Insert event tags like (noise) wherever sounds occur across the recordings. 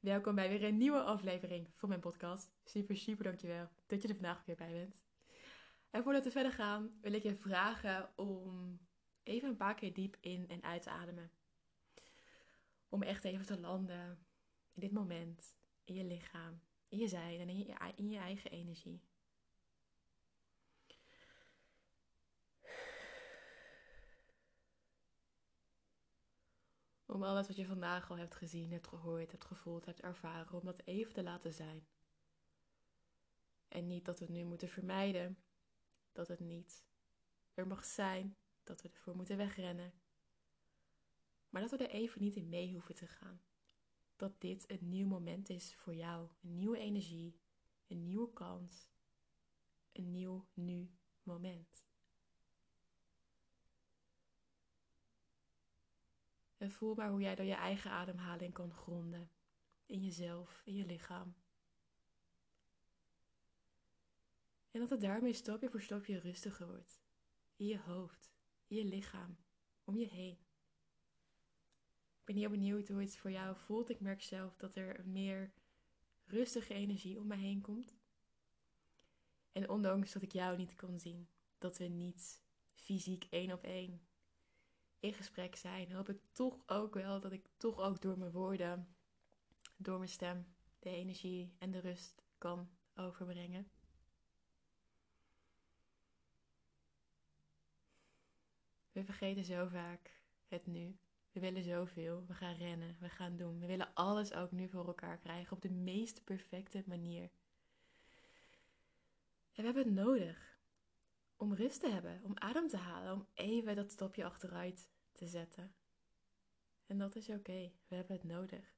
Welkom bij weer een nieuwe aflevering van mijn podcast. Super, super dankjewel dat je er vandaag weer bij bent. En voordat we verder gaan, wil ik je vragen om even een paar keer diep in en uit te ademen. Om echt even te landen in dit moment, in je lichaam, in je zijn en in je eigen energie. Om alles wat je vandaag al hebt gezien, hebt gehoord, hebt gevoeld, hebt ervaren, om dat even te laten zijn. En niet dat we het nu moeten vermijden, dat het niet er mag zijn, dat we ervoor moeten wegrennen. Maar dat we er even niet in mee hoeven te gaan. Dat dit een nieuw moment is voor jou, een nieuwe energie, een nieuwe kans, een nieuw nu moment. En voel maar hoe jij door je eigen ademhaling kan gronden. In jezelf, in je lichaam. En dat het daarmee stapje voor stapje rustiger wordt. In je hoofd, in je lichaam, om je heen. Ik ben heel benieuwd hoe het voor jou voelt. Ik merk zelf dat er meer rustige energie om me heen komt. En ondanks dat ik jou niet kon zien, dat we niet fysiek één op één in gesprek zijn, hoop ik toch ook wel dat ik toch ook door mijn woorden, door mijn stem, de energie en de rust kan overbrengen. We vergeten zo vaak het nu. We willen zoveel. We gaan rennen. We gaan doen. We willen alles ook nu voor elkaar krijgen op de meest perfecte manier. En we hebben het nodig om rust te hebben, om adem te halen, om even dat stapje achteruit te zetten. En dat is oké, we hebben het nodig.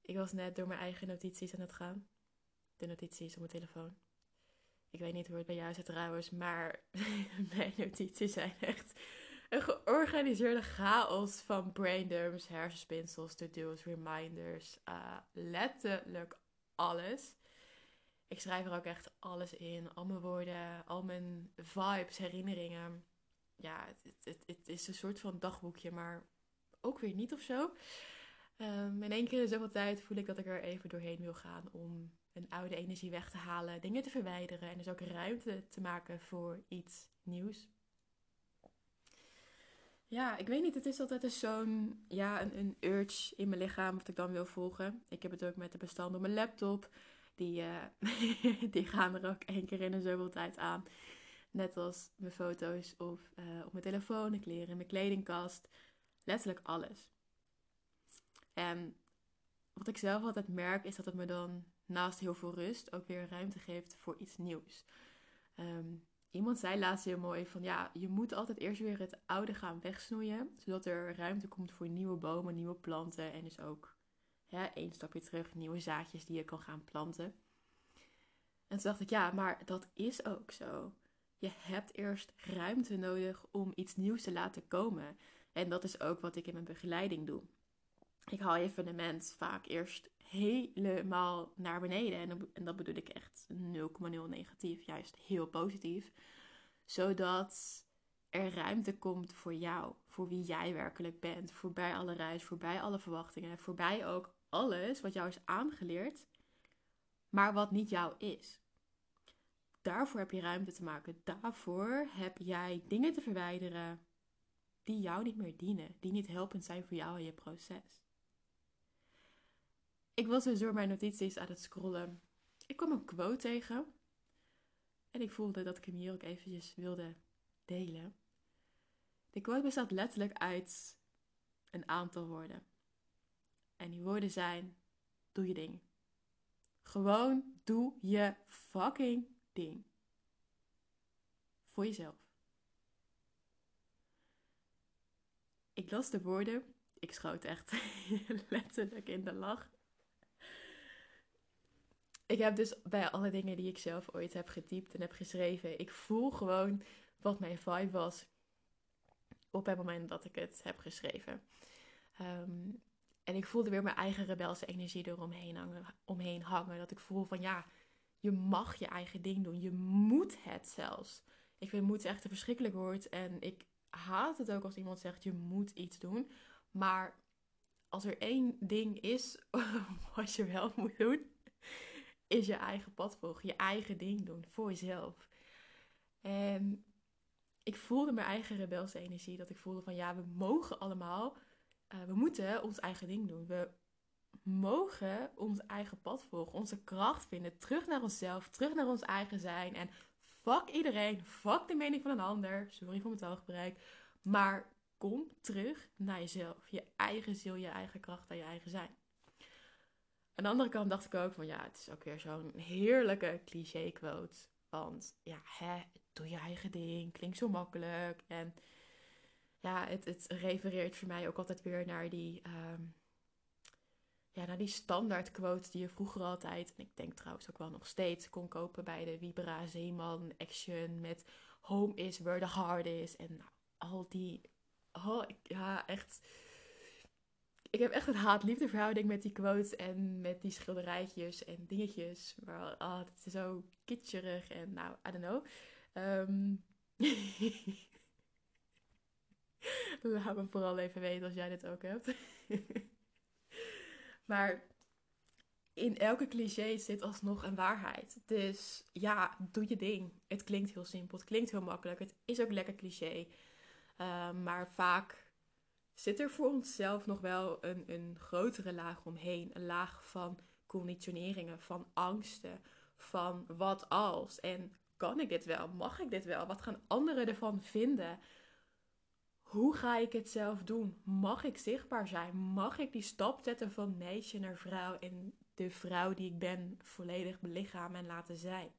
Ik was net door mijn eigen notities aan het gaan. De notities op mijn telefoon. Ik weet niet hoe het bij jou zit trouwens, maar (laughs) mijn notities zijn echt een georganiseerde chaos van braindumps, hersenspinsels, to-do's, reminders. Uh, letterlijk alles. Ik schrijf er ook echt alles in. Al mijn woorden, al mijn vibes, herinneringen. Ja, het, het, het is een soort van dagboekje, maar ook weer niet of zo. Um, in één keer in zoveel tijd voel ik dat ik er even doorheen wil gaan om een oude energie weg te halen, dingen te verwijderen en dus ook ruimte te maken voor iets nieuws. Ja, ik weet niet. Het is altijd zo'n ja, een, een urge in mijn lichaam wat ik dan wil volgen. Ik heb het ook met de bestanden op mijn laptop. Die, uh, (laughs) die gaan er ook één keer in een zoveel tijd aan. Net als mijn foto's of uh, op mijn telefoon, de kleren mijn kledingkast. Letterlijk alles. En wat ik zelf altijd merk is dat het me dan naast heel veel rust ook weer ruimte geeft voor iets nieuws. Um, iemand zei laatst heel mooi van ja, je moet altijd eerst weer het oude gaan wegsnoeien, zodat er ruimte komt voor nieuwe bomen, nieuwe planten en dus ook ja, één stapje terug, nieuwe zaadjes die je kan gaan planten. En toen dacht ik, ja, maar dat is ook zo. Je hebt eerst ruimte nodig om iets nieuws te laten komen. En dat is ook wat ik in mijn begeleiding doe. Ik haal je fundament vaak eerst helemaal naar beneden. En dat bedoel ik echt 0,0 negatief, juist heel positief. Zodat er ruimte komt voor jou, voor wie jij werkelijk bent. Voorbij alle reis, voorbij alle verwachtingen, voorbij ook alles wat jou is aangeleerd, maar wat niet jou is. Daarvoor heb je ruimte te maken. Daarvoor heb jij dingen te verwijderen die jou niet meer dienen, die niet helpend zijn voor jou in je proces. Ik was dus door mijn notities aan het scrollen. Ik kwam een quote tegen. En ik voelde dat ik hem hier ook eventjes wilde delen. De quote bestaat letterlijk uit een aantal woorden. En die woorden zijn: doe je ding. Gewoon doe je fucking ding. Voor jezelf. Ik las de woorden. Ik schoot echt (laughs) letterlijk in de lach. Ik heb dus bij alle dingen die ik zelf ooit heb getypt en heb geschreven, ik voel gewoon wat mijn vibe was op het moment dat ik het heb geschreven. Um, en ik voelde weer mijn eigen rebelse energie eromheen hangen, omheen hangen. Dat ik voel van ja, je mag je eigen ding doen. Je moet het zelfs. Ik vind moet echt een verschrikkelijk woord. En ik haat het ook als iemand zegt je moet iets doen. Maar als er één ding is (laughs) wat je wel moet doen, is je eigen pad volgen, je eigen ding doen voor jezelf. En ik voelde mijn eigen rebelse energie, dat ik voelde van ja, we mogen allemaal, uh, we moeten ons eigen ding doen. We mogen ons eigen pad volgen, onze kracht vinden, terug naar onszelf, terug naar ons eigen zijn. En fuck iedereen, fuck de mening van een ander, sorry voor mijn taalgebruik, maar kom terug naar jezelf, je eigen ziel, je eigen kracht en je eigen zijn. Aan de andere kant dacht ik ook van ja, het is ook weer zo'n heerlijke cliché quote. Want ja, hè, doe je eigen ding, klinkt zo makkelijk. En ja, het, het refereert voor mij ook altijd weer naar die, um, ja, naar die standaard quotes die je vroeger altijd, en ik denk trouwens ook wel nog steeds, kon kopen bij de Vibra Zeeman Action met Home is where the heart is. En nou, al die, oh, ja, echt ik heb echt een haat-liefde verhouding met die quotes en met die schilderijtjes en dingetjes. Maar oh, het is zo kitscherig en nou, I don't know. Um, (laughs) (laughs) laat me vooral even weten als jij dit ook hebt. (laughs) maar in elke cliché zit alsnog een waarheid. Dus ja, doe je ding. Het klinkt heel simpel, het klinkt heel makkelijk. Het is ook lekker cliché. Um, maar vaak zit er voor onszelf nog wel een, een grotere laag omheen. Een laag van conditioneringen, van angsten, van wat als. En kan ik dit wel? Mag ik dit wel? Wat gaan anderen ervan vinden? Hoe ga ik het zelf doen? Mag ik zichtbaar zijn? Mag ik die stap zetten van meisje naar vrouw en de vrouw die ik ben volledig belichamen en laten zijn?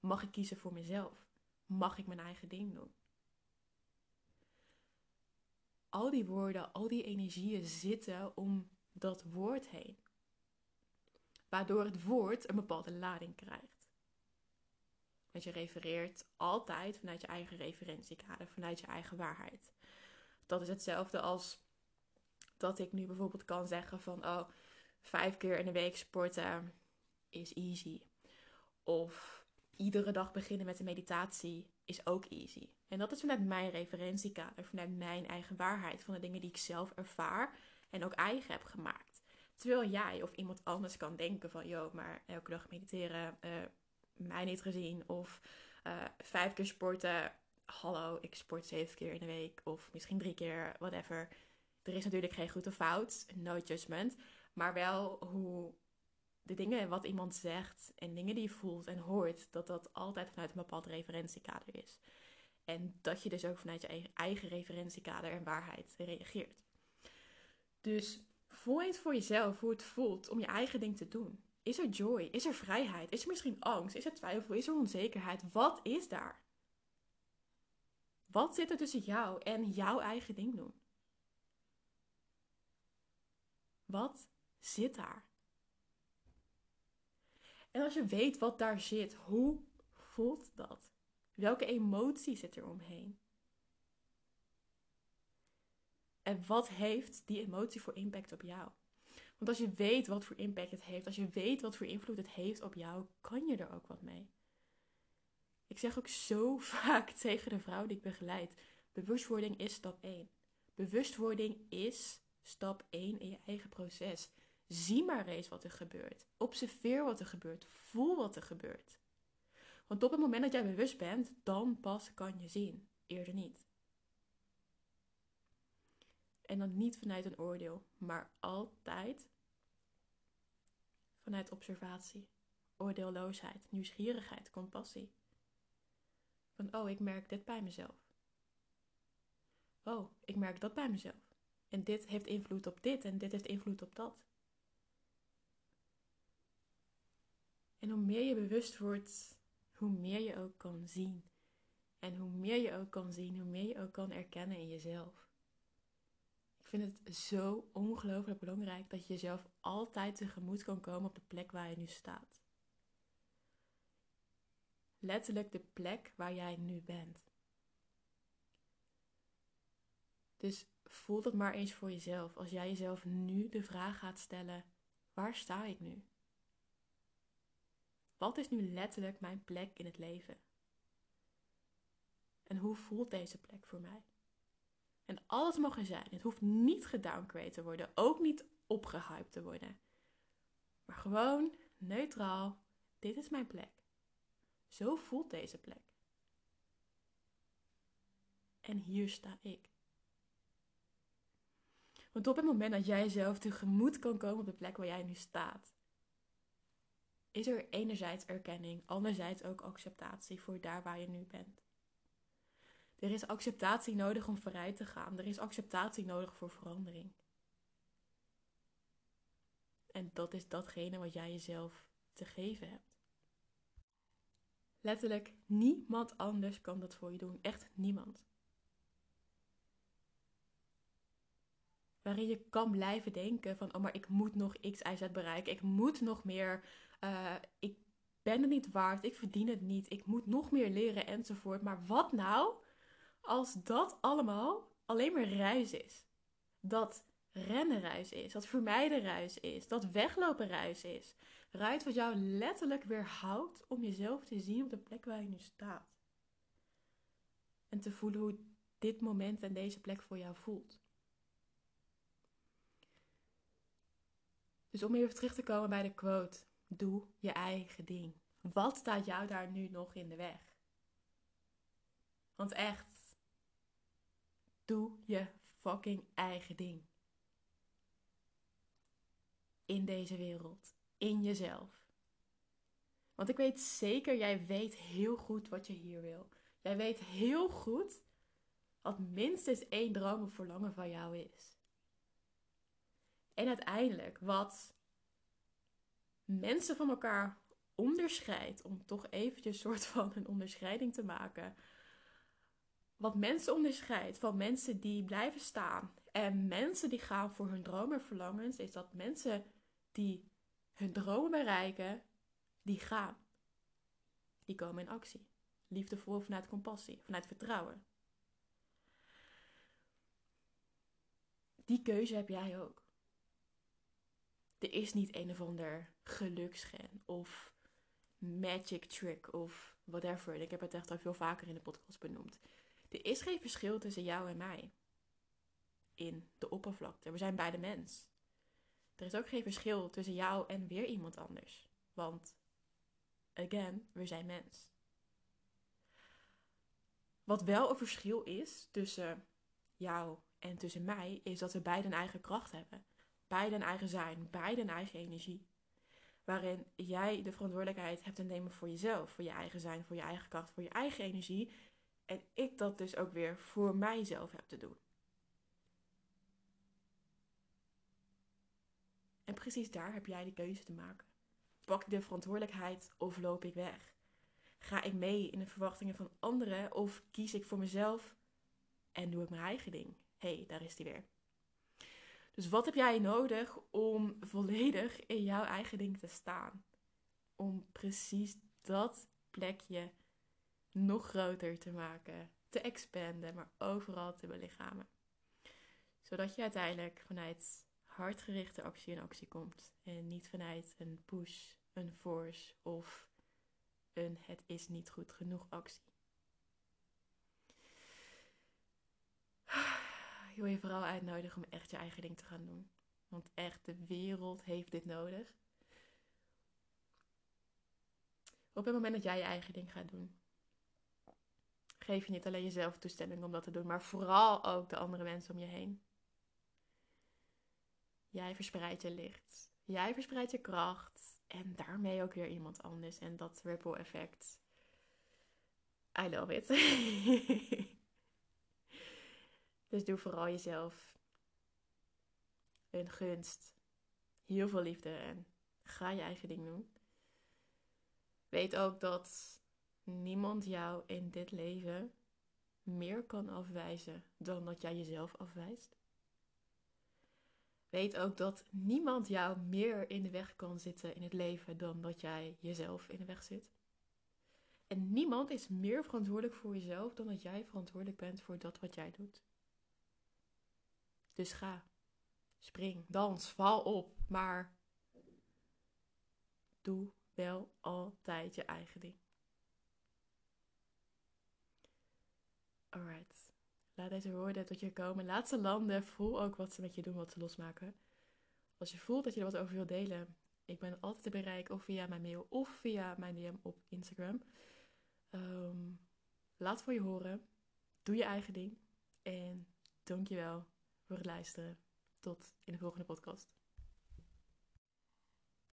Mag ik kiezen voor mezelf? Mag ik mijn eigen ding doen? al die woorden, al die energieën zitten om dat woord heen. Waardoor het woord een bepaalde lading krijgt. Want je refereert altijd vanuit je eigen referentiekader, vanuit je eigen waarheid. Dat is hetzelfde als dat ik nu bijvoorbeeld kan zeggen van, oh, vijf keer in de week sporten is easy. Of iedere dag beginnen met een meditatie is ook easy. En dat is vanuit mijn referentiekader, vanuit mijn eigen waarheid, van de dingen die ik zelf ervaar en ook eigen heb gemaakt. Terwijl jij of iemand anders kan denken van, joh, maar elke dag mediteren, uh, mij niet gezien. Of uh, vijf keer sporten, hallo, ik sport zeven keer in de week. Of misschien drie keer, whatever. Er is natuurlijk geen goed of fout, no judgment. Maar wel hoe de dingen wat iemand zegt en dingen die je voelt en hoort, dat dat altijd vanuit een bepaald referentiekader is. En dat je dus ook vanuit je eigen referentiekader en waarheid reageert. Dus voel eens voor jezelf hoe het voelt om je eigen ding te doen. Is er joy? Is er vrijheid? Is er misschien angst? Is er twijfel? Is er onzekerheid? Wat is daar? Wat zit er tussen jou en jouw eigen ding doen? Wat zit daar? En als je weet wat daar zit, hoe voelt dat? Welke emotie zit er omheen? En wat heeft die emotie voor impact op jou? Want als je weet wat voor impact het heeft, als je weet wat voor invloed het heeft op jou, kan je er ook wat mee. Ik zeg ook zo (laughs) vaak tegen de vrouw die ik begeleid: bewustwording is stap 1. Bewustwording is stap 1 in je eigen proces. Zie maar eens wat er gebeurt. Observeer wat er gebeurt. Voel wat er gebeurt. Want op het moment dat jij bewust bent, dan pas kan je zien. Eerder niet. En dan niet vanuit een oordeel, maar altijd vanuit observatie, oordeelloosheid, nieuwsgierigheid, compassie. Van, oh, ik merk dit bij mezelf. Oh, ik merk dat bij mezelf. En dit heeft invloed op dit en dit heeft invloed op dat. En hoe meer je bewust wordt, hoe meer je ook kan zien. En hoe meer je ook kan zien, hoe meer je ook kan erkennen in jezelf. Ik vind het zo ongelooflijk belangrijk dat je jezelf altijd tegemoet kan komen op de plek waar je nu staat. Letterlijk de plek waar jij nu bent. Dus voel dat maar eens voor jezelf. Als jij jezelf nu de vraag gaat stellen: waar sta ik nu? Wat is nu letterlijk mijn plek in het leven? En hoe voelt deze plek voor mij? En alles mag er zijn. Het hoeft niet gedowngrade te worden, ook niet opgehyped te worden. Maar gewoon neutraal, dit is mijn plek. Zo voelt deze plek. En hier sta ik. Want op het moment dat jij jezelf tegemoet kan komen op de plek waar jij nu staat, is er enerzijds erkenning, anderzijds ook acceptatie voor daar waar je nu bent. Er is acceptatie nodig om vooruit te gaan. Er is acceptatie nodig voor verandering. En dat is datgene wat jij jezelf te geven hebt. Letterlijk niemand anders kan dat voor je doen. Echt niemand. Waarin je kan blijven denken van, oh maar ik moet nog X, Y, Z bereiken. Ik moet nog meer. Uh, ik ben het niet waard. Ik verdien het niet. Ik moet nog meer leren enzovoort. Maar wat nou als dat allemaal alleen maar ruis is? Dat rennen ruis is. Dat vermijden ruis is. Dat weglopen ruis is. Ruit wat jou letterlijk weerhoudt om jezelf te zien op de plek waar je nu staat. En te voelen hoe dit moment en deze plek voor jou voelt. Dus om even terug te komen bij de quote: Doe je eigen ding. Wat staat jou daar nu nog in de weg? Want echt, doe je fucking eigen ding. In deze wereld, in jezelf. Want ik weet zeker, jij weet heel goed wat je hier wil. Jij weet heel goed wat minstens één droom of verlangen van jou is. En uiteindelijk, wat mensen van elkaar onderscheidt, om toch eventjes een soort van een onderscheiding te maken. Wat mensen onderscheidt van mensen die blijven staan en mensen die gaan voor hun dromen en verlangens, is dat mensen die hun dromen bereiken, die gaan. Die komen in actie. Liefdevol vanuit compassie, vanuit vertrouwen. Die keuze heb jij ook er is niet een of ander geluksgen of magic trick of whatever. Ik heb het echt al veel vaker in de podcast benoemd. Er is geen verschil tussen jou en mij in de oppervlakte. We zijn beide mens. Er is ook geen verschil tussen jou en weer iemand anders. Want, again, we zijn mens. Wat wel een verschil is tussen jou en tussen mij, is dat we beide een eigen kracht hebben bij een eigen zijn, bij een eigen energie. Waarin jij de verantwoordelijkheid hebt te nemen voor jezelf, voor je eigen zijn, voor je eigen kracht, voor je eigen energie. En ik dat dus ook weer voor mijzelf heb te doen. En precies daar heb jij de keuze te maken. Pak ik de verantwoordelijkheid of loop ik weg? Ga ik mee in de verwachtingen van anderen of kies ik voor mezelf en doe ik mijn eigen ding? Hé, hey, daar is die weer. Dus wat heb jij nodig om volledig in jouw eigen ding te staan? Om precies dat plekje nog groter te maken, te expanden, maar overal te belichamen. Zodat je uiteindelijk vanuit hardgerichte actie in actie komt en niet vanuit een push, een force of een het is niet goed genoeg actie. (sighs) ik wil je vooral uitnodigen om echt je eigen ding te gaan doen. Want echt, de wereld heeft dit nodig. Op het moment dat jij je eigen ding gaat doen, geef je niet alleen jezelf toestemming om dat te doen, maar vooral ook de andere mensen om je heen. Jij verspreidt je licht. Jij verspreidt je kracht. En daarmee ook weer iemand anders. En dat ripple effect. I love it. (laughs) Dus doe vooral jezelf een gunst. Heel veel liefde en ga je eigen ding doen. Weet ook dat niemand jou in dit leven meer kan afwijzen dan dat jij jezelf afwijst. Weet ook dat niemand jou meer in de weg kan zitten in het leven dan dat jij jezelf in de weg zit. En niemand is meer verantwoordelijk voor jezelf dan dat jij verantwoordelijk bent voor dat wat jij doet. Dus ga. Spring, dans, val op. Maar doe wel altijd je eigen ding. Alright. Laat deze woorden tot je komen. Laat ze landen. Voel ook wat ze met je doen, wat ze losmaken. Als je voelt dat je er wat over wilt delen, ik ben altijd te bereiken of via mijn mail of via mijn DM op Instagram. Ehm, laat voor je horen. Doe je eigen ding. En dankjewel voor het luisteren. Tot in de volgende podcast.